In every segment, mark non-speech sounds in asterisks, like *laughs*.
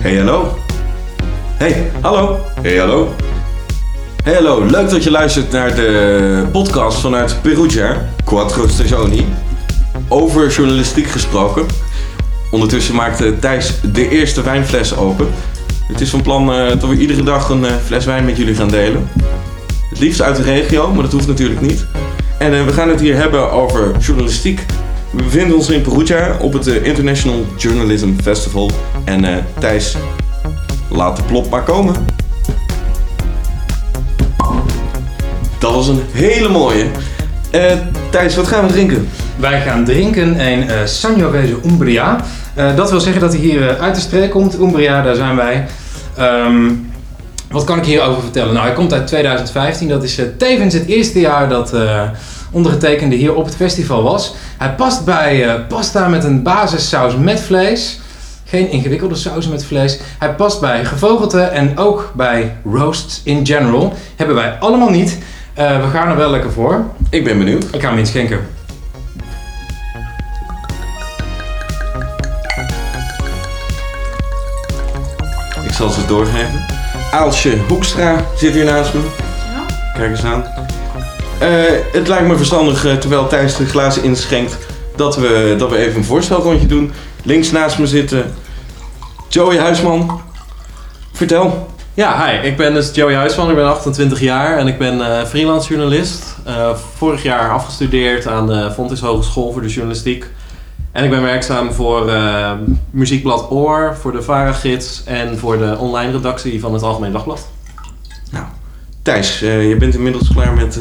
Hey, hallo. Hey, hallo. Hey, hallo. Hey, hallo. Leuk dat je luistert naar de podcast vanuit Perugia, Quattro Stagioni. Over journalistiek gesproken. Ondertussen maakte Thijs de eerste wijnfles open. Het is van plan eh, dat we iedere dag een eh, fles wijn met jullie gaan delen. Het liefst uit de regio, maar dat hoeft natuurlijk niet. En eh, we gaan het hier hebben over journalistiek. We bevinden ons in Perugia op het eh, International Journalism Festival. En eh, Thijs, laat de plop maar komen. Dat was een hele mooie. Eh, Thijs, wat gaan we drinken? Wij gaan drinken een eh Sangiovese Umbria. Dat wil zeggen dat hij hier uit de streek komt. Umbria, daar zijn wij. Ehm, wat kan ik hierover vertellen? Nou, hij komt uit 2015. Dat is tevens het eerste jaar dat ondergetekende hier op het festival was. Hij past bij eh, pasta met een basissaus met vlees. Geen ingewikkelde sausen met vlees. Hij past bij gevogelte en ook bij roasts in general. Hebben wij allemaal niet. Eh, we gaan er wel lekker voor. Ik ben benieuwd. Ik ga hem inschenken. Ik zal ze doorgeven. Aalsje Hoekstra zit hier naast me. Kijk eens aan. Eh, het lijkt me verstandig, eh, terwijl Thijs de glazen inschenkt, dat we, dat we even een voorstelrondje doen. Links naast me zitten Joey Huisman. Vertel. Ja, hi. Ik ben dus Joey Huisman. Ik ben 28 jaar en ik ben eh, freelance journalist. Vorig jaar afgestudeerd aan de Fontys Hogeschool voor de journalistiek. En ik ben werkzaam voor Muziekblad Oor, voor de Vara-gids en voor de online redactie van het Algemeen Dagblad. Thijs, eh, je bent inmiddels klaar met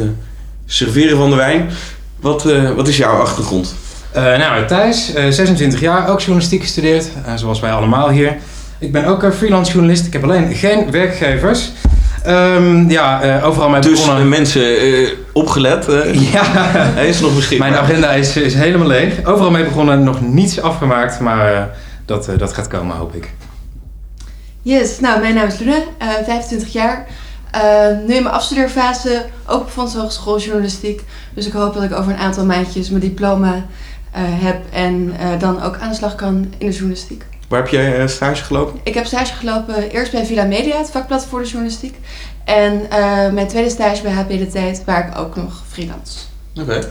serveren van de wijn. Wat, eh, wat is jouw achtergrond? Eh, nou, Thijs, eh, 26 jaar, ook journalistiek gestudeerd, eh, zoals wij allemaal hier. Ik ben ook een freelance journalist, ik heb alleen geen werkgevers. Ehm, ja, eh, overal mee Dus begonnen. eh, mensen, eh, opgelet. eh, *laughs* ja, hij is nog beschikbaar. mijn agenda is, is helemaal leeg. Overal mee begonnen, nog niets afgemaakt, maar eh, dat, eh, dat gaat komen, hoop ik. Yes, nou, mijn naam is Luna, eh, 25 jaar. Eh, nu in mijn afstudeerfase, ook op Fonds Hogeschool Journalistiek. Dus ik hoop dat ik over een aantal maandjes mijn diploma eh, heb en eh, dan ook aan de slag kan in de journalistiek. Waar heb jij eh, stage gelopen? Ik heb stage gelopen eerst bij Villa Media, het vakblad voor de journalistiek. En eh, mijn tweede stage bij HP De Tijd, waar ik ook nog freelance. Oké.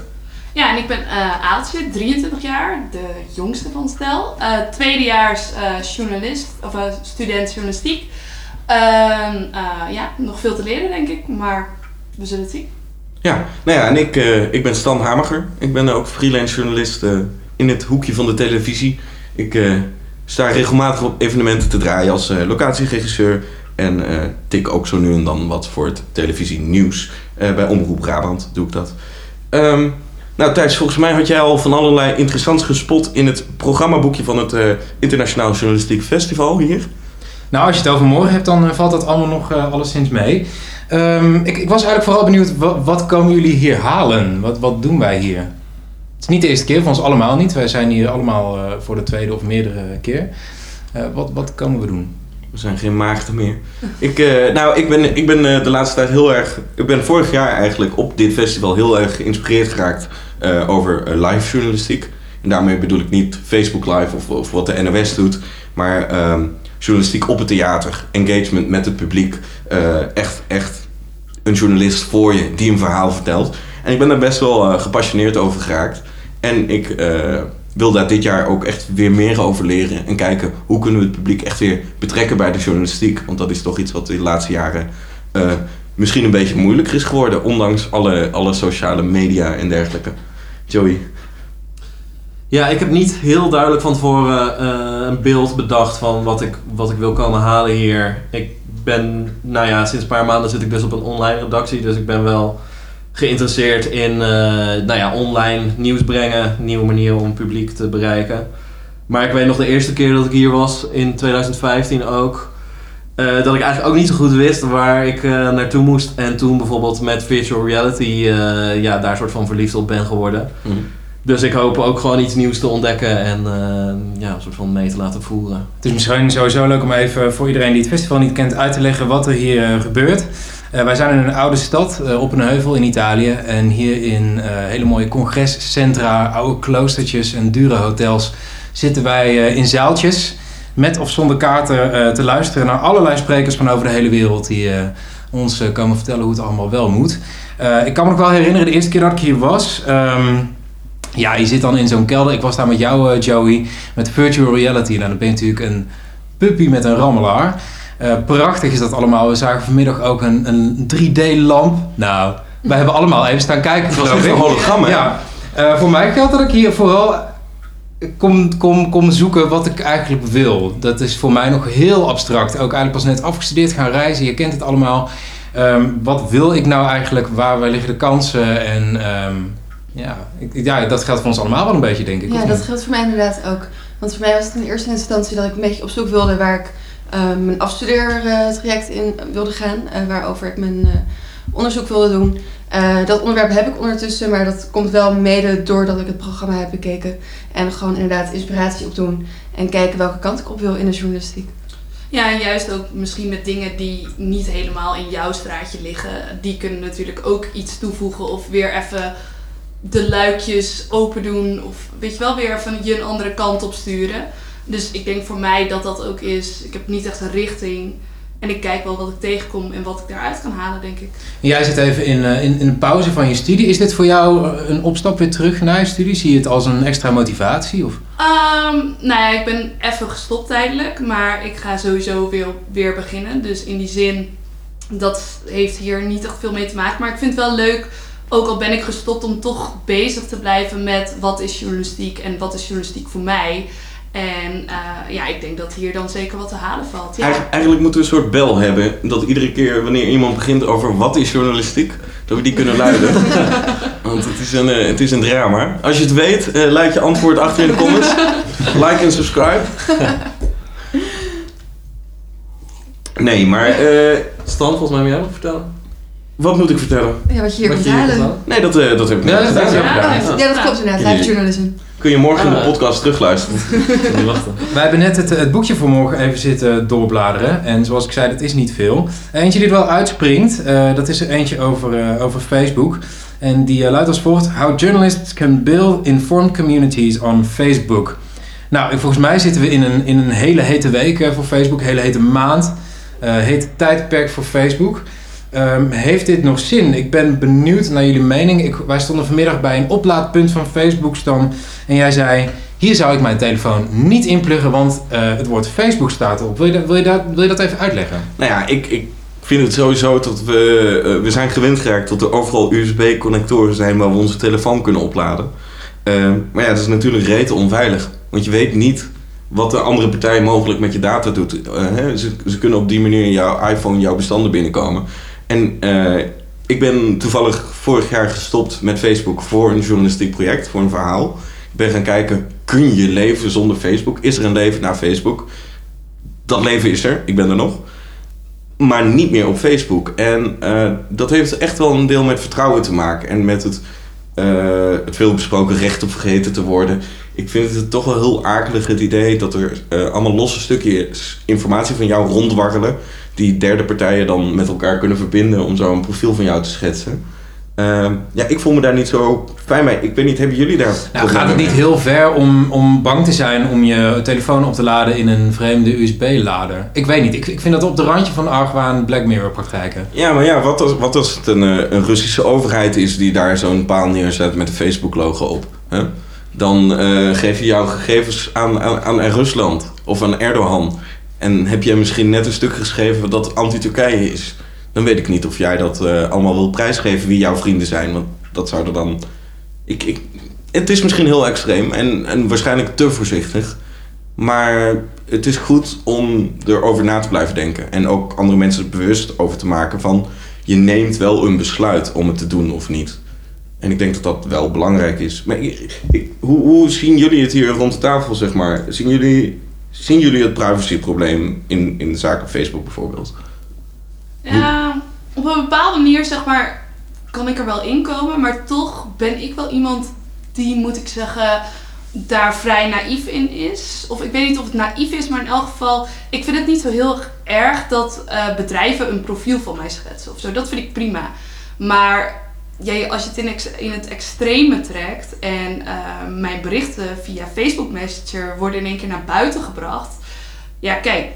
Ja, en ik ben eh Aaltje, 23 jaar, de jongste van stel. Eh, tweedejaars eh, journalist, of eh, student journalistiek. Ehm, eh, ja, nog veel te leren denk ik, maar we zullen het zien. Ja, nou ja, en ik, eh, ik ben Stan Hamager. Ik ben ook freelance journalist eh, in het hoekje van de televisie. Ik sta regelmatig op evenementen te draaien als locatieregisseur. En tik ook zo nu en dan wat voor het televisienieuws. Bij Omroep Brabant doe ik dat. Ehm, nou Thijs, volgens mij had jij al van allerlei interessants gespot in het programmaboekje van het Internationaal Journalistiek Festival hier. Nou, als je het over morgen hebt, dan eh, valt dat allemaal nog eh, alleszins mee. Ehm, ik, ik was eigenlijk vooral benieuwd, wat, komen jullie hier halen? Wat, wat doen wij hier? Het is niet de eerste keer, voor ons allemaal niet. Wij zijn hier allemaal eh, voor de tweede of meerdere keer. Wat, wat komen we doen? We zijn geen maagden meer. Ik, nou, ik ben, ik ben de laatste tijd heel erg... Ik ben vorig jaar eigenlijk op dit festival heel erg geïnspireerd geraakt over live journalistiek. En daarmee bedoel ik niet Facebook Live of, of wat de NOS doet, maar ehm, journalistiek op het theater. Engagement met het publiek. Eh, echt, echt een journalist voor je die een verhaal vertelt. En ik ben daar best wel eh, gepassioneerd over geraakt. En ik eh, wil daar dit jaar ook echt weer meer over leren. En kijken hoe kunnen we het publiek echt weer betrekken bij de journalistiek. Want dat is toch iets wat de laatste jaren misschien een beetje moeilijker is geworden. Ondanks alle, alle sociale media en dergelijke. Joey. Ja, ik heb niet heel duidelijk van tevoren eh, een beeld bedacht van wat ik, wat ik wil komen halen hier. Ik ben, nou ja, sinds een paar maanden zit ik dus op een online redactie, dus ik ben wel geïnteresseerd in eh, nou ja, online nieuws brengen, nieuwe manieren om publiek te bereiken. Maar ik weet nog de eerste keer dat ik hier was, in 2015 ook, eh, dat ik eigenlijk ook niet zo goed wist waar ik naartoe moest. En toen bijvoorbeeld met virtual reality ja, daar soort van verliefd op ben geworden. Dus ik hoop ook gewoon iets nieuws te ontdekken en eh, ja, een soort van mee te laten voeren. Het is misschien sowieso leuk om even voor iedereen die het festival niet kent uit te leggen wat er hier eh, gebeurt. Eh, wij zijn in een oude stad eh, op een heuvel in Italië. En hier in hele mooie congrescentra, oude kloostertjes en dure hotels zitten wij in zaaltjes. met of zonder kaarten te luisteren naar allerlei sprekers van over de hele wereld die ons komen vertellen hoe het allemaal wel moet. Ik kan me nog wel herinneren, de eerste keer dat ik hier was. ehm, ja, je zit dan in zo'n kelder. Ik was daar met jou, eh, Joey, met virtual reality. Nou, dan ben je natuurlijk een puppy met een rammelaar. Eh, prachtig is dat allemaal. We zagen vanmiddag ook een, een 3D-lamp. Nou, wij hebben allemaal even staan kijken. Het was echt een hologram, hè? Ja, eh, voor mij geldt dat ik hier vooral kom, kom, kom zoeken wat ik eigenlijk wil. Dat is voor mij nog heel abstract. Ook eigenlijk pas net afgestudeerd gaan reizen. Je kent het allemaal. Ehm, wat wil ik nou eigenlijk? Waar, waar liggen de kansen? En ehm, ja, ik, ja, dat geldt voor ons allemaal wel een beetje, denk ik. Ja, dat geldt voor mij inderdaad ook. Want voor mij was het in eerste instantie dat ik een beetje op zoek wilde waar ik eh, mijn afstudeertraject in wilde gaan. eh, waarover ik mijn eh, onderzoek wilde doen. Eh, dat onderwerp heb ik ondertussen, maar dat komt wel mede doordat ik het programma heb bekeken. En gewoon inderdaad inspiratie opdoen en kijken welke kant ik op wil in de journalistiek. Ja, en juist ook misschien met dingen die niet helemaal in jouw straatje liggen. Die kunnen natuurlijk ook iets toevoegen of weer even de luikjes open doen. Of weet je wel, weer even je een andere kant op sturen. Dus ik denk voor mij dat dat ook is. Ik heb niet echt een richting. En ik kijk wel wat ik tegenkom en wat ik daaruit kan halen, denk ik. Jij zit even in, eh, in, in een pauze van je studie. Is dit voor jou eh, een opstap weer terug naar je studie? Zie je het als een extra motivatie? Of? Ehm, nou ja, ik ben even gestopt tijdelijk, maar ik ga sowieso weer, weer beginnen. Dus in die zin, dat heeft hier niet echt veel mee te maken. Maar ik vind het wel leuk, ook al ben ik gestopt, om toch bezig te blijven met wat is journalistiek en wat is journalistiek voor mij. En eh, ja, ik denk dat hier dan zeker wat te halen valt. Ja. Eigen- Eigenlijk moeten we een soort bel hebben. Dat iedere keer wanneer iemand begint over wat is journalistiek, dat we die kunnen *laughs* luiden. Want het is een, eh, het is een drama. Als je het weet, eh laat je antwoord achter in de comments. *laughs* Like en subscribe. Nee, maar eh, Stan, volgens mij moet jij nog vertellen. Wat moet ik vertellen? Ja, wat je hier Wat je hier halen. Nee, dat, eh, dat heb ik Ja, net dat Ja. gedaan. Ja. Ja, dat klopt inderdaad. Live journalism. Kun je morgen in de Ah. podcast terugluisteren. *laughs* Niet wachten. Wij hebben net het, het boekje voor morgen even zitten doorbladeren. En zoals ik zei, dat is niet veel. Eentje die er wel uitspringt, eh, dat is er eentje over, eh, over Facebook. En die eh, luidt als volgt. How journalists can build informed communities on Facebook. Nou, volgens mij zitten we in een, in een hele hete week eh, voor Facebook. Hele hete maand. eh hete tijdperk voor Facebook. Ehm, heeft dit nog zin? Ik ben benieuwd naar jullie mening. Ik, wij stonden vanmiddag bij een oplaadpunt van Facebook. En jij zei, hier zou ik mijn telefoon niet inpluggen, want eh, het woord Facebook staat erop. Wil je, dat, wil, je dat, wil je dat even uitleggen? Nou ja, ik, ik vind het sowieso dat we... eh, we zijn gewend geraakt dat er overal USB-connectoren zijn waar we onze telefoon kunnen opladen. Eh, maar ja, dat is natuurlijk rete onveilig. Want je weet niet wat de andere partij mogelijk met je data doet. Eh, hè, ze, ze kunnen op die manier in jouw iPhone, jouw bestanden binnenkomen. En eh, ik ben toevallig vorig jaar gestopt met Facebook voor een journalistiek project, voor een verhaal. Ik ben gaan kijken, kun je leven zonder Facebook? Is er een leven na Facebook? Dat leven is er, ik ben er nog. Maar niet meer op Facebook. En eh, dat heeft echt wel een deel met vertrouwen te maken. En met het, eh, het veelbesproken recht op vergeten te worden. Ik vind het toch wel heel akelig het idee dat er eh, allemaal losse stukjes informatie van jou rondwarrelen. Die derde partijen dan met elkaar kunnen verbinden om zo een profiel van jou te schetsen. Ehm, ja, ik voel me daar niet zo fijn mee. Ik weet niet, hebben jullie daar Nou, gaat het niet heel ver om, om bang te zijn om je telefoon op te laden in een vreemde USB-lader? Ik weet niet. Ik, ik vind dat op de randje van argwaan Black Mirror praktijken. Ja, maar ja, wat als, wat als het een, eh, een Russische overheid is die daar zo'n paal neerzet met een Facebook-logo op? Hè? Dan eh, geef je jouw gegevens aan, aan, aan Rusland of aan Erdogan. En heb jij misschien net een stuk geschreven dat anti-Turkije is. Dan weet ik niet of jij dat eh, allemaal wil prijsgeven wie jouw vrienden zijn. Want dat zou er dan... Ik, ik, het is misschien heel extreem en, en waarschijnlijk te voorzichtig. Maar het is goed om erover na te blijven denken. En ook andere mensen bewust over te maken van... je neemt wel een besluit om het te doen of niet. En ik denk dat dat wel belangrijk is. Maar ik, hoe, hoe zien jullie het hier rond de tafel, zeg maar? Zien jullie, zien jullie het privacyprobleem in, in de zaak Facebook bijvoorbeeld? Ja, op een bepaalde manier zeg maar kan ik er wel in komen, maar toch ben ik wel iemand die, moet ik zeggen, daar vrij naïef in is. Of ik weet niet of het naïef is, maar in elk geval, ik vind het niet zo heel erg dat eh, bedrijven een profiel van mij schetsen of zo. Dat vind ik prima. Maar ja, als je het in, ex- in het extreme trekt en eh, mijn berichten via Facebook Messenger worden in één keer naar buiten gebracht, ja, kijk,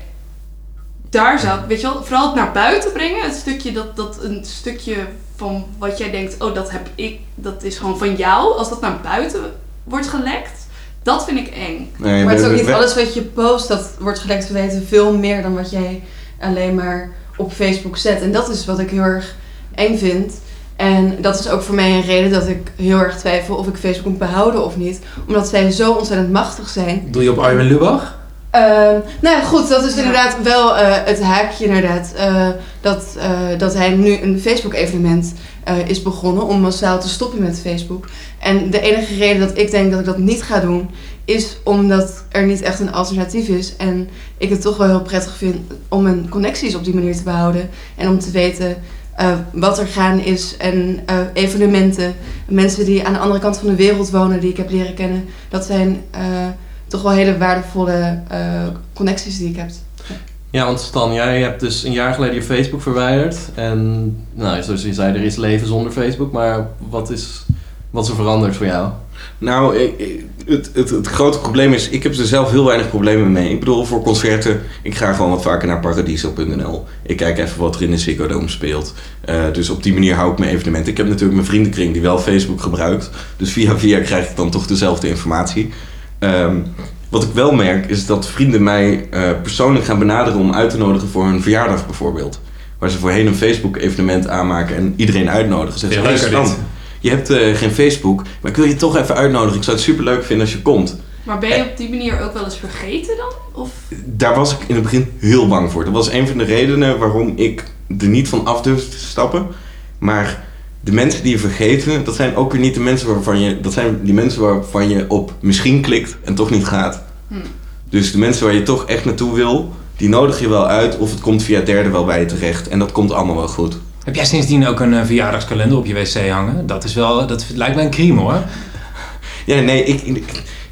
daar zou ik, weet je wel, vooral het naar buiten brengen. Het stukje dat, dat een stukje van wat jij denkt, oh, dat heb ik, dat is gewoon van jou. Als dat naar buiten wordt gelekt, dat vind ik eng. Nee, Maar het is ook niet alles wat je post dat wordt gelekt. We weten veel meer dan wat jij alleen maar op Facebook zet. En dat is wat ik heel erg eng vind. En dat is ook voor mij een reden dat ik heel erg twijfel of ik Facebook moet behouden of niet. Omdat zij zo ontzettend machtig zijn. Doe je op Arjen Lubach? Ehm, nou ja, goed, dat is Ja. inderdaad wel eh, het haakje inderdaad. eh, dat, eh, dat hij nu een Facebook-evenement eh, is begonnen om massaal te stoppen met Facebook. En de enige reden dat ik denk dat ik dat niet ga doen, is omdat er niet echt een alternatief is. En ik het toch wel heel prettig vind om mijn connecties op die manier te behouden. En om te weten eh, wat er gaan is en eh, evenementen. Mensen die aan de andere kant van de wereld wonen, die ik heb leren kennen. Dat zijn eh, toch wel hele waardevolle eh, connecties die ik heb. Ja, want Stan, jij hebt dus een jaar geleden je Facebook verwijderd. En nou, zoals je zei, er is leven zonder Facebook. Maar wat is, wat is er veranderd voor jou? Nou, ik- ik- het, het, het grote probleem is, ik heb er zelf heel weinig problemen mee. Ik bedoel, voor concerten, ik ga gewoon wat vaker naar paradiso.nl. Ik kijk even wat er in de Ziggo Dome speelt. Eh, dus op die manier hou ik mijn evenementen. Ik heb natuurlijk mijn vriendenkring die wel Facebook gebruikt. Dus via via krijg ik dan toch dezelfde informatie. Ehm, wat ik wel merk, is dat vrienden mij eh, persoonlijk gaan benaderen om uit te nodigen voor hun verjaardag bijvoorbeeld. Waar ze voorheen een Facebook-evenement aanmaken en iedereen uitnodigen. Zeggen ze, Veel "Hey, leuker Stan, dit." Je hebt eh, geen Facebook, maar ik wil je toch even uitnodigen. Ik zou het super leuk vinden als je komt. Maar ben je op die manier ook wel eens vergeten dan? Of Daar was ik in het begin heel bang voor. Dat was een van de redenen waarom ik er niet van af durfde te stappen. Maar de mensen die je vergeten, dat zijn ook weer niet de mensen waarvan je... Dat zijn die mensen waarvan je op misschien klikt en toch niet gaat. Hm. Dus de mensen waar je toch echt naartoe wil, die nodig je wel uit. Of het komt via derde wel bij je terecht. En dat komt allemaal wel goed. Heb jij sindsdien ook een eh, verjaardagskalender op je wc hangen? Dat is wel, dat lijkt mij een crime hoor. *laughs* Ja, nee, ik,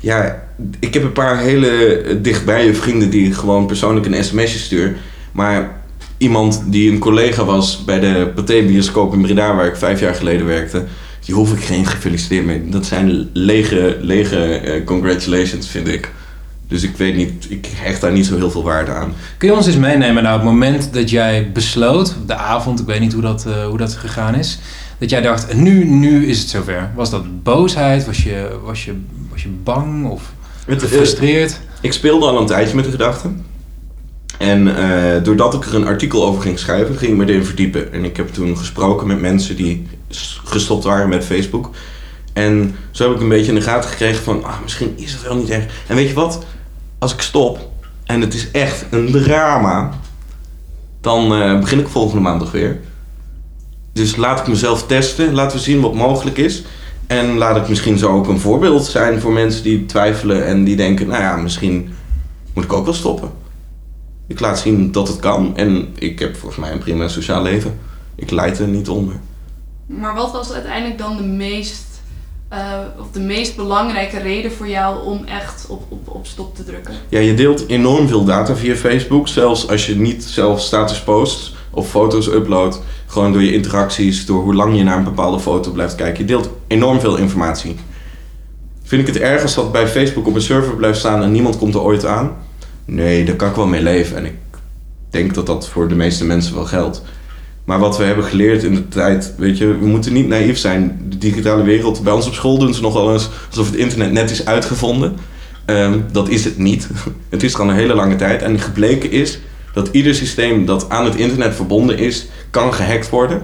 ja, ik heb een paar hele eh, dichtbij je vrienden die gewoon persoonlijk een sms'je stuur. Maar iemand die een collega was bij de Pathé Bioscoop in Breda, waar ik vijf jaar geleden werkte, die hoef ik geen gefeliciteerd mee. Dat zijn lege, lege eh, congratulations, vind ik. Dus ik weet niet, ik hecht daar niet zo heel veel waarde aan. Kun je ons eens meenemen naar het moment dat jij besloot, de avond, ik weet niet hoe dat, eh, hoe dat gegaan is, dat jij dacht, nu, nu is het zover. Was dat boosheid? Was je, was je, was je bang of Het, eh, gefrustreerd? Ik speelde al een tijdje met de gedachten. En eh, doordat ik er een artikel over ging schrijven, ging ik me erin verdiepen. En ik heb toen gesproken met mensen die gestopt waren met Facebook. En zo heb ik een beetje in de gaten gekregen van, ah, misschien is het wel niet erg. En weet je wat? Als ik stop en het is echt een drama, dan eh, begin ik volgende maandag weer. Dus laat ik mezelf testen, laten we zien wat mogelijk is. En laat ik misschien zo ook een voorbeeld zijn voor mensen die twijfelen en die denken, nou ja, misschien moet ik ook wel stoppen. Ik laat zien dat het kan en ik heb volgens mij een prima sociaal leven. Ik leid er niet onder. Maar wat was uiteindelijk dan de meest, eh, of de meest belangrijke reden voor jou om echt op, op, op stop te drukken? Ja, je deelt enorm veel data via Facebook. Zelfs als je niet zelf status post of foto's uploadt. Gewoon door je interacties, door hoe lang je naar een bepaalde foto blijft kijken. Je deelt enorm veel informatie. Vind ik het erg als dat bij Facebook op een server blijft staan en niemand komt er ooit aan? Nee, daar kan ik wel mee leven. En ik denk dat dat voor de meeste mensen wel geldt. Maar wat we hebben geleerd in de tijd, weet je, we moeten niet naïef zijn. De digitale wereld, bij ons op school doen ze nog wel eens alsof het internet net is uitgevonden. Ehm, dat is het niet. *laughs* Het is er al een hele lange tijd. En gebleken is dat ieder systeem dat aan het internet verbonden is, kan gehackt worden.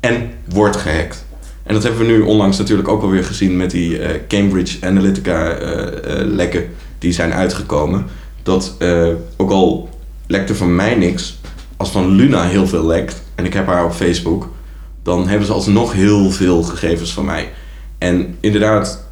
En wordt gehackt. En dat hebben we nu onlangs natuurlijk ook alweer gezien met die eh, Cambridge Analytica eh, eh, lekken die zijn uitgekomen. Dat ook al lekte van mij niks, als van Luna heel veel lekt, en ik heb haar op Facebook, dan hebben ze alsnog heel veel gegevens van mij. En inderdaad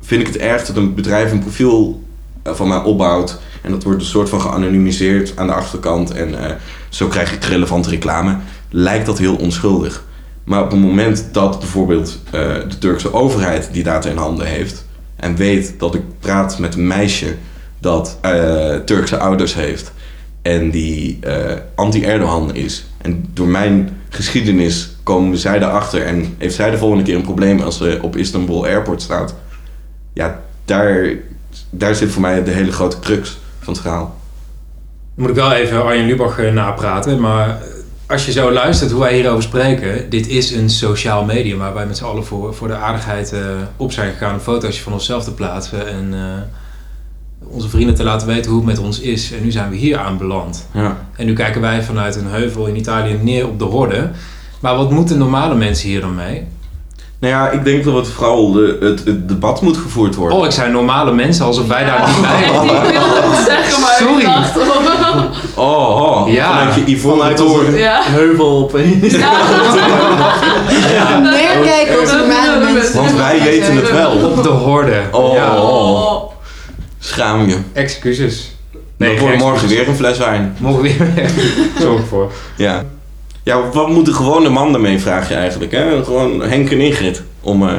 vind ik het erg dat een bedrijf een profiel eh, van mij opbouwt. En dat wordt een soort van geanonimiseerd aan de achterkant. En eh, zo krijg ik relevante reclame. Lijkt dat heel onschuldig. Maar op het moment dat bijvoorbeeld eh, de Turkse overheid die data in handen heeft. En weet dat ik praat met een meisje dat Turkse ouders heeft. En die eh, anti-Erdogan is. En door mijn geschiedenis komen zij erachter. En heeft zij de volgende keer een probleem als ze op Istanbul Airport staat. Ja, daar, daar zit voor mij de hele grote crux van het verhaal. moet ik wel even Arjen Lubach eh, napraten, maar als je zo luistert hoe wij hierover spreken, dit is een sociaal medium waar wij met z'n allen voor, voor de aardigheid eh, op zijn gegaan om foto's van onszelf te plaatsen en eh, onze vrienden te laten weten hoe het met ons is. En nu zijn we hier aanbeland. Ja. En nu kijken wij vanuit een heuvel in Italië neer op de horde. Maar wat moeten normale mensen hier dan mee? Nou ja, ik denk dat het vooral de, het, het debat moet gevoerd worden. Oh, ik zei normale mensen alsof wij daar niet bij Ik horen. wilde het zeggen, maar Sorry. ik dacht... Oh, oh. Ja. Vanuit je Yvonne Vanuit toren. Ja. heuvel opeens. Meer kijken op normale mensen. Want wij weten het wel. Op de horde. Oh, Ja, Oh. Schaam je. excuses. Nee, dan wordt morgen weer een fles wijn. Morgen weer. *laughs* Zorg voor. Ja. Ja, wat moet de gewone man ermee, vraag je eigenlijk. Hè? Gewoon Henk en Ingrid, om eh,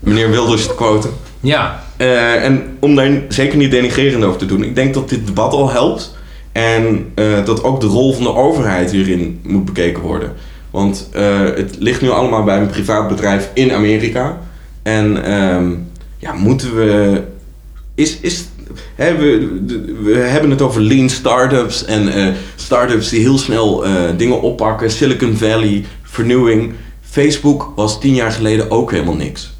meneer Wilders te quoten. Ja, Eh, en om daar zeker niet denigrerend over te doen. Ik denk dat dit debat al helpt. En eh, dat ook de rol van de overheid hierin moet bekeken worden. Want het ligt nu allemaal bij een privaat bedrijf in Amerika. En ehm, ja, moeten we. Is, is, we, we hebben het over lean startups en eh startups die heel snel eh, dingen oppakken. Silicon Valley, vernieuwing. Facebook was tien jaar geleden ook helemaal niks.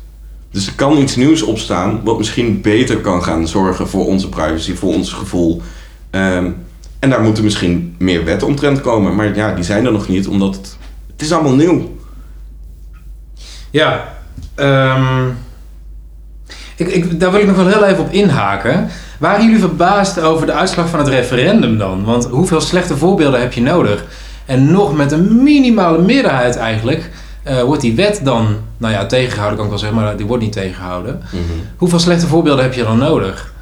Dus er kan iets nieuws opstaan wat misschien beter kan gaan zorgen voor onze privacy, voor ons gevoel. Ehm, en daar moeten misschien meer wetten omtrent komen. Maar ja, die zijn er nog niet, omdat het, het is allemaal nieuw. ja. ehm, ik, ik, daar wil ik nog wel heel even op inhaken. Waren jullie verbaasd over de uitslag van het referendum dan? Want hoeveel slechte voorbeelden heb je nodig? En nog met een minimale meerderheid eigenlijk eh, wordt die wet dan, nou ja, tegengehouden kan ik wel zeggen, maar die wordt niet tegengehouden. Hoeveel slechte voorbeelden heb je dan nodig?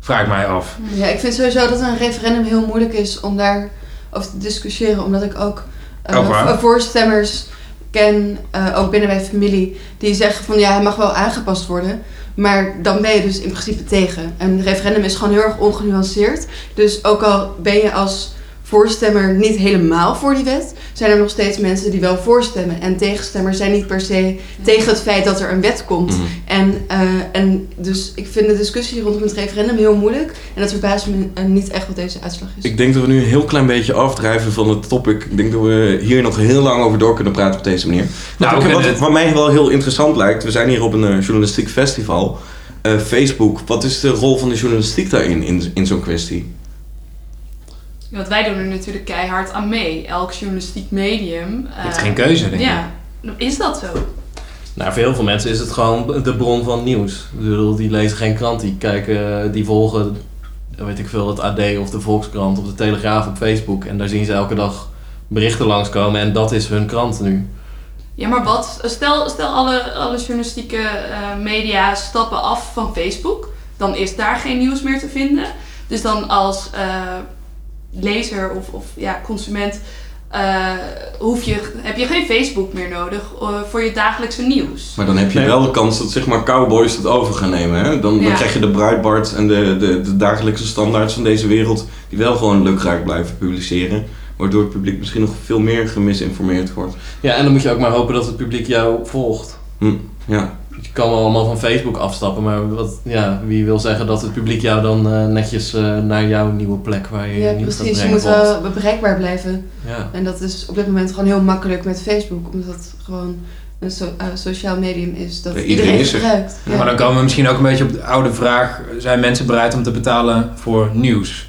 Vraag ik mij af. Ja, ik vind sowieso dat een referendum heel moeilijk is om daar over te discussiëren. Omdat ik ook eh, voorstemmers ken, eh, ook binnen mijn familie, die zeggen van ja, hij mag wel aangepast worden. Maar dan ben je dus in principe tegen. Een referendum is gewoon heel erg ongenuanceerd. Dus ook al ben je als voorstemmer niet helemaal voor die wet, zijn er nog steeds mensen die wel voorstemmen. En tegenstemmers zijn niet per se tegen het feit dat er een wet komt. Mhm. En, eh, en dus ik vind de discussie rondom het referendum heel moeilijk. En dat verbaast me eh, niet echt wat deze uitslag is. Ik denk dat we nu een heel klein beetje afdrijven van het topic. Ik denk dat we hier nog heel lang over door kunnen praten op deze manier. Nou, wat, ik- wat, wat mij wel heel interessant lijkt, we zijn hier op een eh, journalistiek festival. Eh, Facebook, wat is de rol van de journalistiek daarin, in, in zo'n kwestie? Want wij doen er natuurlijk keihard aan mee. Elk journalistiek medium. Je hebt eh, geen keuze, denk ik. Ja, is dat zo? Nou, voor heel veel mensen is het gewoon de bron van nieuws. Ik bedoel, die lezen geen krant, die kijken, die volgen, weet ik veel, het AD of de Volkskrant of de Telegraaf op Facebook. En daar zien ze elke dag berichten langskomen en dat is hun krant nu. Ja, maar wat? Stel, stel alle, alle journalistieke eh, media stappen af van Facebook. Dan is daar geen nieuws meer te vinden. Dus dan als eh, lezer of, of ja, consument eh, hoef je, heb je geen Facebook meer nodig eh, voor je dagelijkse nieuws. Maar dan heb je wel de kans dat zeg maar cowboys het over gaan nemen. Hè? Dan, dan krijg je de Breitbart en de, de, de dagelijkse standaards van deze wereld... die wel gewoon lukraak blijven publiceren. Waardoor het publiek misschien nog veel meer gemisinformeerd wordt. Ja, en dan moet je ook maar hopen dat het publiek jou volgt. Hm, ja. Je kan wel allemaal van Facebook afstappen, maar wat, ja, wie wil zeggen dat het publiek jou dan eh, netjes eh, naar jouw nieuwe plek waar je ja, je nieuws gaat precies. Je moet wel bereikbaar blijven. Ja. En dat is op dit moment gewoon heel makkelijk met Facebook. Omdat het gewoon een so- eh, sociaal medium is dat Ja, iedereen, iedereen is er. gebruikt. Ja. Maar dan komen we misschien ook een beetje op de oude vraag: zijn mensen bereid om te betalen voor nieuws?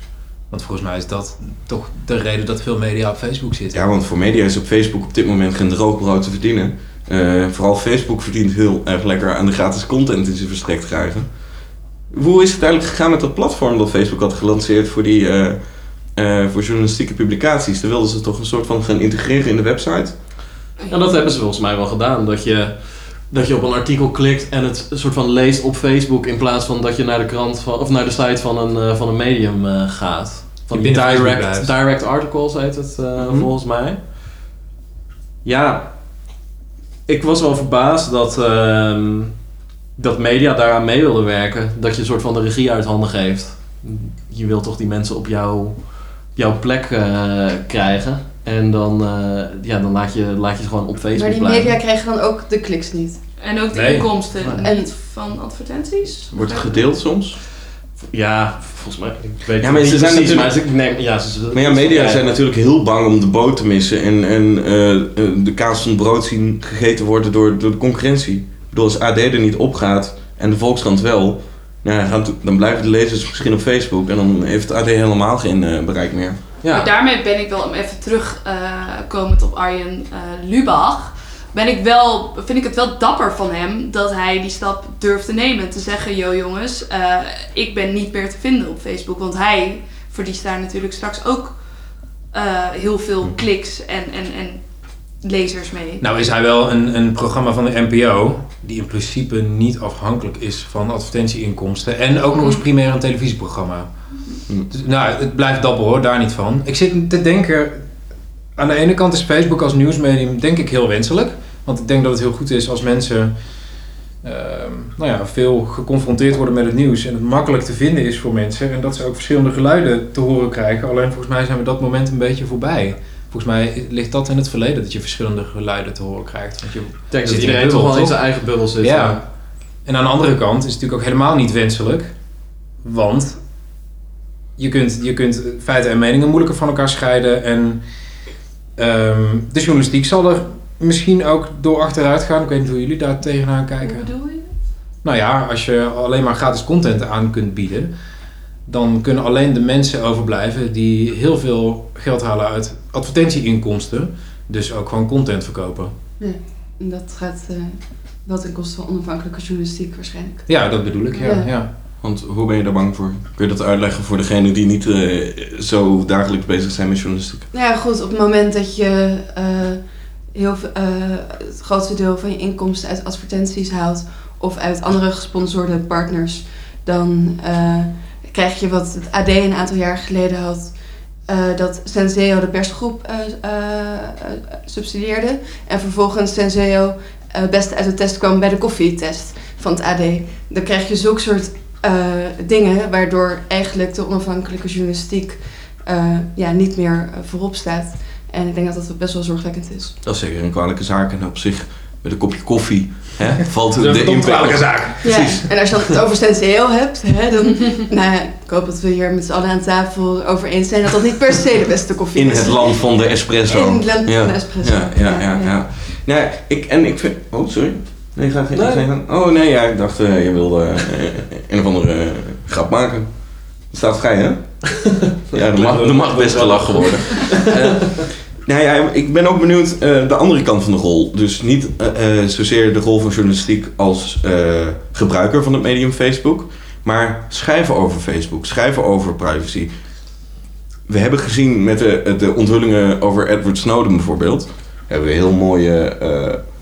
Want volgens mij is dat toch de reden dat veel media op Facebook zitten. ja, want voor media is op Facebook op dit moment geen droog brood te verdienen. Eh, vooral Facebook verdient heel erg lekker aan de gratis content die ze verstrekt krijgen. Hoe is het eigenlijk gegaan met dat platform dat Facebook had gelanceerd voor, die, eh, eh, voor journalistieke publicaties? Daar wilden ze toch een soort van gaan integreren in de website? En dat hebben ze volgens mij wel gedaan. Dat je, dat je op een artikel klikt en het een soort van leest op Facebook in plaats van dat je naar de krant van, of naar de site van een, eh, van een medium eh, gaat. Van Die direct, direct articles heet het eh, Mhm. volgens mij. Ja, ik was wel verbaasd dat, ehm, dat media daaraan mee wilden werken. Dat je een soort van de regie uit handen geeft. Je wilt toch die mensen op jouw, jouw plek eh, krijgen. En dan, eh, ja, dan laat, je, laat je ze gewoon op Facebook maar die blijven. media krijgen dan ook de kliks niet. En ook de Nee. inkomsten Nee. niet van advertenties? Wordt het gedeeld soms? Ja, volgens mij. Ik weet Ja, maar ze zijn precies, natuurlijk- maar ze, nee, ja, ze, ze- Maar ja, media zijn natuurlijk heel bang om de boot te missen en, en eh, eh, de kaas van het brood zien gegeten worden door, door de concurrentie. Ik bedoel, als AD er niet opgaat en de Volkskrant wel, nou, dan blijven de lezers misschien op Facebook en dan heeft AD helemaal geen eh, bereik meer. Maar Ja, daarmee ben ik wel, om even terug eh, komend op Arjen eh, Lubach, ben ik wel, vind ik het wel dapper van hem dat hij die stap durft te nemen. Te zeggen, yo jongens, eh, ik ben niet meer te vinden op Facebook. Want hij verliest daar natuurlijk straks ook eh, heel veel kliks en, en, en lezers mee. Nou is hij wel een, een programma van de NPO die in principe niet afhankelijk is van advertentieinkomsten. En ook nog eens primair een televisieprogramma. Mm. Dus, nou, het blijft dapper hoor, daar niet van. Ik zit te denken, aan de ene kant is Facebook als nieuwsmedium denk ik heel wenselijk. Want ik denk dat het heel goed is als mensen ehm, nou ja, veel geconfronteerd worden met het nieuws. En het makkelijk te vinden is voor mensen. En dat ze ook verschillende geluiden te horen krijgen. Alleen volgens mij zijn we dat moment een beetje voorbij. Volgens mij ligt dat in het verleden dat je verschillende geluiden te horen krijgt. Want je, denk dat iedereen toch wel in zijn eigen bubbel zit. ja. En aan de andere kant is het natuurlijk ook helemaal niet wenselijk. Want je kunt, je kunt feiten en meningen moeilijker van elkaar scheiden. En ehm, de journalistiek zal er misschien ook door achteruit gaan. Ik weet niet hoe jullie daar tegenaan kijken. Hoe bedoel je? Nou ja, als je alleen maar gratis content aan kunt bieden, dan kunnen alleen de mensen overblijven die heel veel geld halen uit advertentieinkomsten. Dus ook gewoon content verkopen. En dat gaat eh, wel ten koste van onafhankelijke journalistiek waarschijnlijk. Ja, dat bedoel ik, ja. Ja. ja. Want hoe ben je daar bang voor? Kun je dat uitleggen voor degene die niet eh, zo dagelijks bezig zijn met journalistiek? Nou ja, goed, op het moment dat je eh, heel eh, het grootste deel van je inkomsten uit advertenties haalt of uit andere gesponsorde partners, dan eh, krijg je wat het AD een aantal jaar geleden had. eh, dat Senseo de persgroep subsidieerde. En vervolgens Senseo eh best uit de test kwam bij de koffietest van het AD. Dan krijg je zulke soort dingen waardoor eigenlijk de onafhankelijke journalistiek ja, niet meer voorop staat. En ik denk dat dat best wel zorgwekkend is. Dat is zeker een kwalijke zaak en op zich met een kopje koffie hè, *laughs* valt Dat is een de verdomd kwalijke impact. zaak. Precies. Ja, en als je dan het over Senseo hebt, hè, dan... *laughs* nou ja, ik hoop dat we hier met z'n allen aan tafel over eens zijn dat dat niet per se de beste koffie In is. het land van de espresso. In het land ja. van de espresso. Ja, ja, ja. ja. Nee, ik, en ik vind... Oh, sorry. Nee, ga geen Nee. gang. Oh, nee, ja, ik dacht, eh, je wilde eh, een of andere eh, grap maken. Het staat vrij, hè? *laughs* ja, er mag, er mag best gelachen worden. Nou ja, ik ben ook benieuwd eh, de andere kant van de rol. Dus niet eh, eh, zozeer de rol van journalistiek als gebruiker van het medium Facebook. Maar schrijven over Facebook, schrijven over privacy. We hebben gezien met de, de onthullingen over Edward Snowden bijvoorbeeld. Daar hebben we heel mooie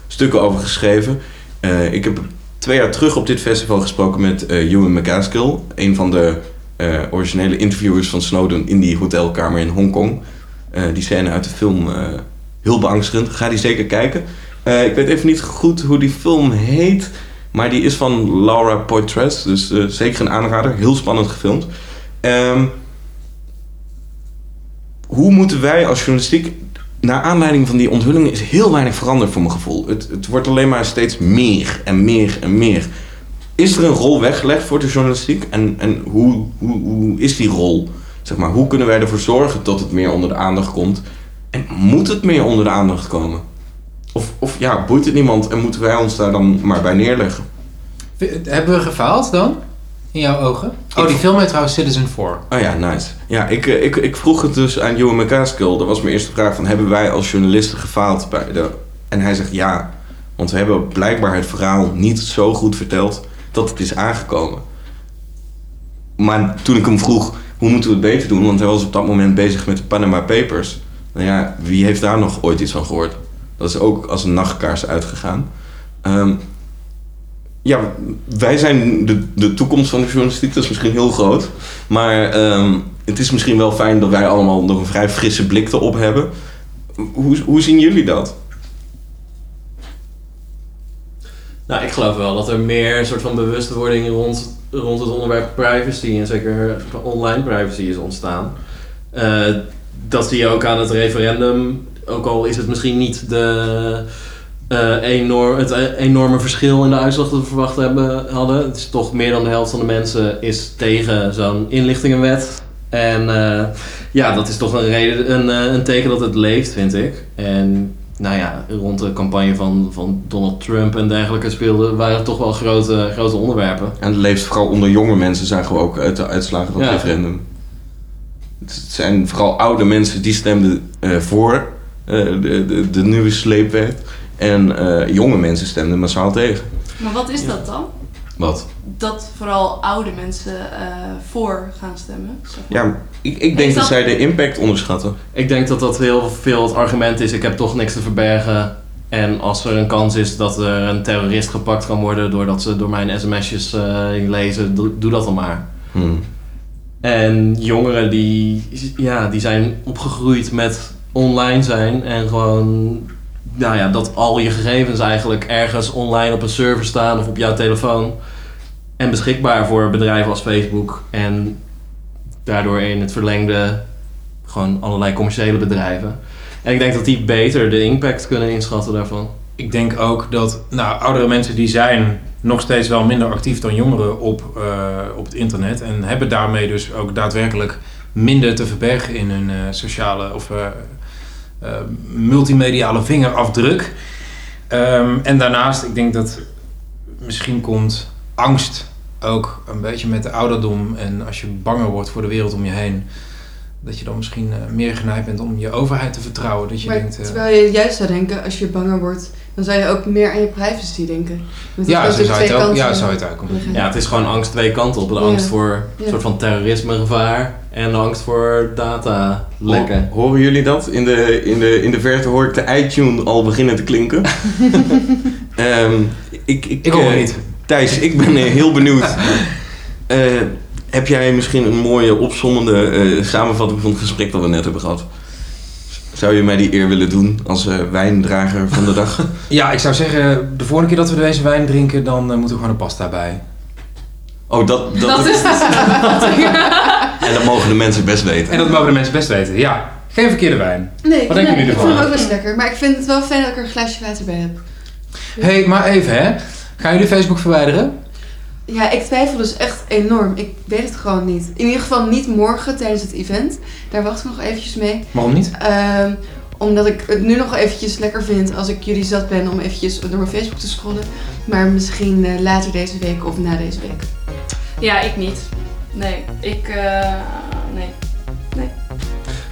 stukken over geschreven. Ik heb twee jaar terug op dit festival gesproken met Ewan McCaskill. Een van de originele interviewers van Snowden in die hotelkamer in Hongkong. Eh, die scène uit de film eh, heel beangstigend. Ga die zeker kijken. Eh, ik weet even niet goed hoe die film heet. Maar die is van Laura Poitras. Dus zeker een aanrader. Heel spannend gefilmd. Ehm, hoe moeten wij als journalistiek... Naar aanleiding van die onthullingen is heel weinig veranderd voor mijn gevoel. Het, het wordt alleen maar steeds meer en meer en meer. Is er een rol weggelegd voor de journalistiek? En, en hoe, hoe, hoe is die rol? Zeg maar, hoe kunnen wij ervoor zorgen dat het meer onder de aandacht komt? En moet het meer onder de aandacht komen? Of, of ja, boeit het niemand en moeten wij ons daar dan maar bij neerleggen? Hebben we gefaald dan? In jouw ogen? Oh, die film heet trouwens Citizen 4. Oh ja, nice. Ja, ik, eh, ik, ik vroeg het dus aan Ewan McCaskill. Dat was mijn eerste vraag van, hebben wij als journalisten gefaald bij de... En hij zegt ja, want we hebben blijkbaar het verhaal niet zo goed verteld dat het is aangekomen. Maar toen ik hem vroeg, hoe moeten we het beter doen? Want hij was op dat moment bezig met de Panama Papers. Nou ja, wie heeft daar nog ooit iets van gehoord? Dat is ook als een nachtkaars uitgegaan. Ehm, ja, wij zijn de, de toekomst van de journalistiek. Dat is misschien heel groot. Maar ehm, het is misschien wel fijn dat wij allemaal nog een vrij frisse blik erop hebben. Hoe, hoe zien jullie dat? Nou, ik geloof wel dat er meer soort van bewustwording rond, rond het onderwerp privacy en zeker online privacy is ontstaan. Eh, dat zie je ook aan het referendum. Ook al is het misschien niet de, eh, enorm, het eh, enorme verschil in de uitslag dat we verwacht hebben, hadden. Het is toch meer dan de helft van de mensen is tegen zo'n inlichtingenwet. En ja, dat is toch een, reden, een, een teken dat het leeft, vind ik. En nou ja, rond de campagne van, van Donald Trump en dergelijke speelden, waren het toch wel grote, grote onderwerpen. En het leeft vooral onder jonge mensen, zagen we ook uit de uitslagen van het Ja. referendum. Het zijn vooral oude mensen die stemden eh, voor eh, de, de, de nieuwe sleepwet. En eh, jonge mensen stemden massaal tegen. Maar wat is dat dan? Wat? Dat vooral oude mensen eh, voor gaan stemmen. zeg maar. Ja, ik, ik denk dat dat- zij de impact onderschatten. Ik denk dat dat heel veel het argument is, ik heb toch niks te verbergen. En als er een kans is dat er een terrorist gepakt kan worden doordat ze door mijn sms'jes eh, lezen, doe, doe dat dan maar. Hmm. En jongeren die, ja, die zijn opgegroeid met online zijn en gewoon nou ja, dat al je gegevens eigenlijk ergens online op een server staan of op jouw telefoon. En beschikbaar voor bedrijven als Facebook en daardoor in het verlengde gewoon allerlei commerciële bedrijven. En ik denk dat die beter de impact kunnen inschatten daarvan. Ik denk ook dat nou, oudere mensen die zijn nog steeds wel minder actief dan jongeren op, eh, op het internet. En hebben daarmee dus ook daadwerkelijk minder te verbergen in hun eh, sociale of eh, multimediale vingerafdruk. Ehm, en daarnaast, ik denk dat misschien komt angst ook een beetje met de ouderdom. En als je banger wordt voor de wereld om je heen. Dat je dan misschien eh, meer geneigd bent om je overheid te vertrouwen. Dat je Maar denkt, eh, terwijl je juist zou denken, als je banger wordt, dan zou je ook meer aan je privacy denken. Ja, het zo zou ook je het ook, ja, zou het liggen. Ja, het is gewoon angst twee kanten op. De Ja. angst voor een soort van terrorismegevaar en de angst voor data lekken. Ho- Horen jullie dat? In de, in, de, in de verte hoor ik de iTunes al beginnen te klinken. *laughs* Ehm, ik, ik, Ik hoor het eh, niet. Thijs, ik ben eh, heel benieuwd. *laughs* Eh, heb jij misschien een mooie opzommende eh, samenvatting van het gesprek dat we net hebben gehad? Zou je mij die eer willen doen als eh, wijndrager van de dag? *laughs* Ja, ik zou zeggen, de volgende keer dat we deze wijn drinken, dan moeten we gewoon een pasta bij. Oh, dat, dat, Dat is de samenvatting. *laughs* En dat mogen de mensen best weten. En dat mogen de mensen best weten. Ja, geen verkeerde wijn. Nee, Wat vind, denken jullie ik vind hem ook best lekker. Maar ik vind het wel fijn dat ik er een glaasje water bij heb. Hé, hey, maar even hè. Gaan jullie Facebook verwijderen? Ja, ik twijfel dus echt enorm. Ik weet het gewoon niet. In ieder geval niet morgen tijdens het event. Daar wacht ik nog eventjes mee. Waarom niet? Ehm, omdat ik het nu nog eventjes lekker vind als ik jullie zat ben om eventjes door mijn Facebook te scrollen. Maar misschien eh, later deze week of na deze week. Ja, ik niet. Nee, ik... eh, nee.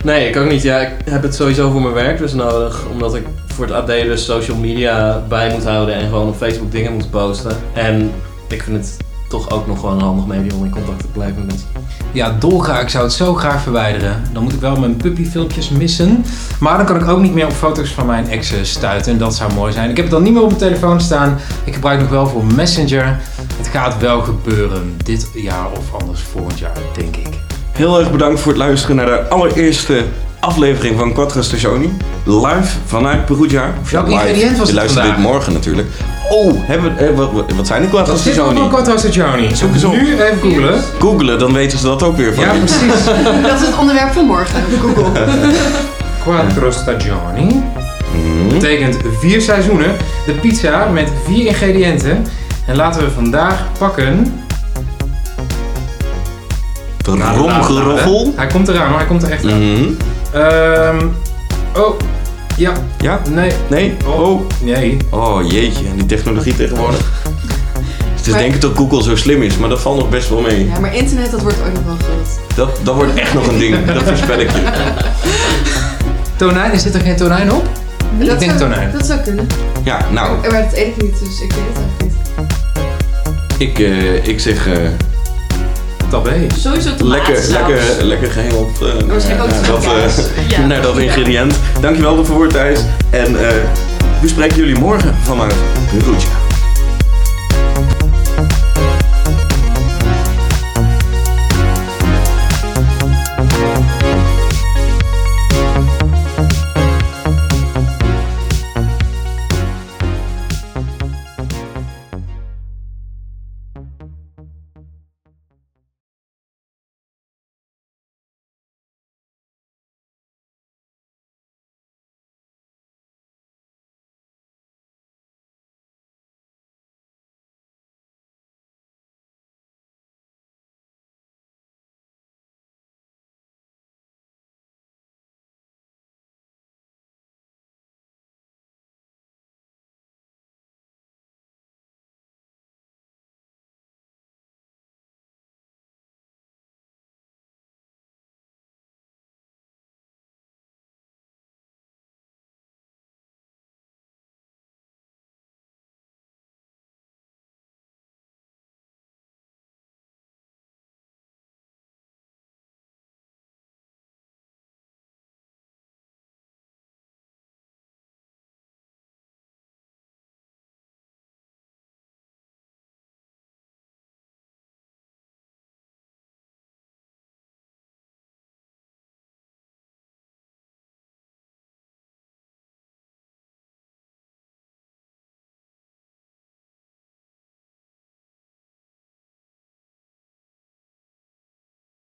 Nee, ik ook niet. Ja, ik heb het sowieso voor mijn werk dus nodig. Omdat ik voor het AD dus social media bij moet houden en gewoon op Facebook dingen moet posten. En ik vind het toch ook nog gewoon een handig medium om in contact te blijven met. Ja, dolgraag. Ik zou het zo graag verwijderen. Dan moet ik wel mijn puppyfilmpjes missen. Maar dan kan ik ook niet meer op foto's van mijn exen stuiten. En dat zou mooi zijn. Ik heb het dan niet meer op mijn telefoon staan. Ik gebruik nog wel voor Messenger. Het gaat wel gebeuren. Dit jaar of anders volgend jaar, denk ik. Heel erg bedankt voor het luisteren naar de allereerste aflevering van Quattro Stationi. Live vanuit Perugia. Welk ingrediënt was Je luistert dit morgen natuurlijk. Oh, hebben we, eh, wat, wat- wat zijn die Quattro Wat er op Stationi? een Quattro Stagioni? Zoek eens op. Nu even googlen. Googelen, dan weten ze dat ook weer van Ja, je. precies. *laughs* Dat is het onderwerp van morgen Google. *laughs* Quattro Stagioni. Mhm. Betekent vier seizoenen. De pizza met vier ingrediënten. En laten we vandaag pakken... Romgeroffel. Hij komt eraan hoor, hij komt er echt aan. Mhm. Ehm, oh, ja, Ja? nee, Nee? Oh. nee. Oh jeetje, die technologie tegenwoordig. Het is Maar- denken dat Google zo slim is, maar dat valt nog best wel mee. Ja, maar internet dat wordt ook nog wel groot. Dat, dat wordt echt nog een ding, dat voorspel ik je. *laughs* Tonijn, is dit er geen tonijn op? Dat Ik denk zou, tonijn. Dat zou kunnen. Ja, nou, Maar dat eet ik niet, dus ik weet het eigenlijk niet. ik, eh, ik zeg eh, Tabé. Sowieso lekker, tomaatsaus. lekker, lekker gehengeld eh, Waarschijnlijk ook naar, dat, Ja. naar dat ingrediënt. Dankjewel ervoor Thijs. En eh, we spreken jullie morgen vanuit Perugia.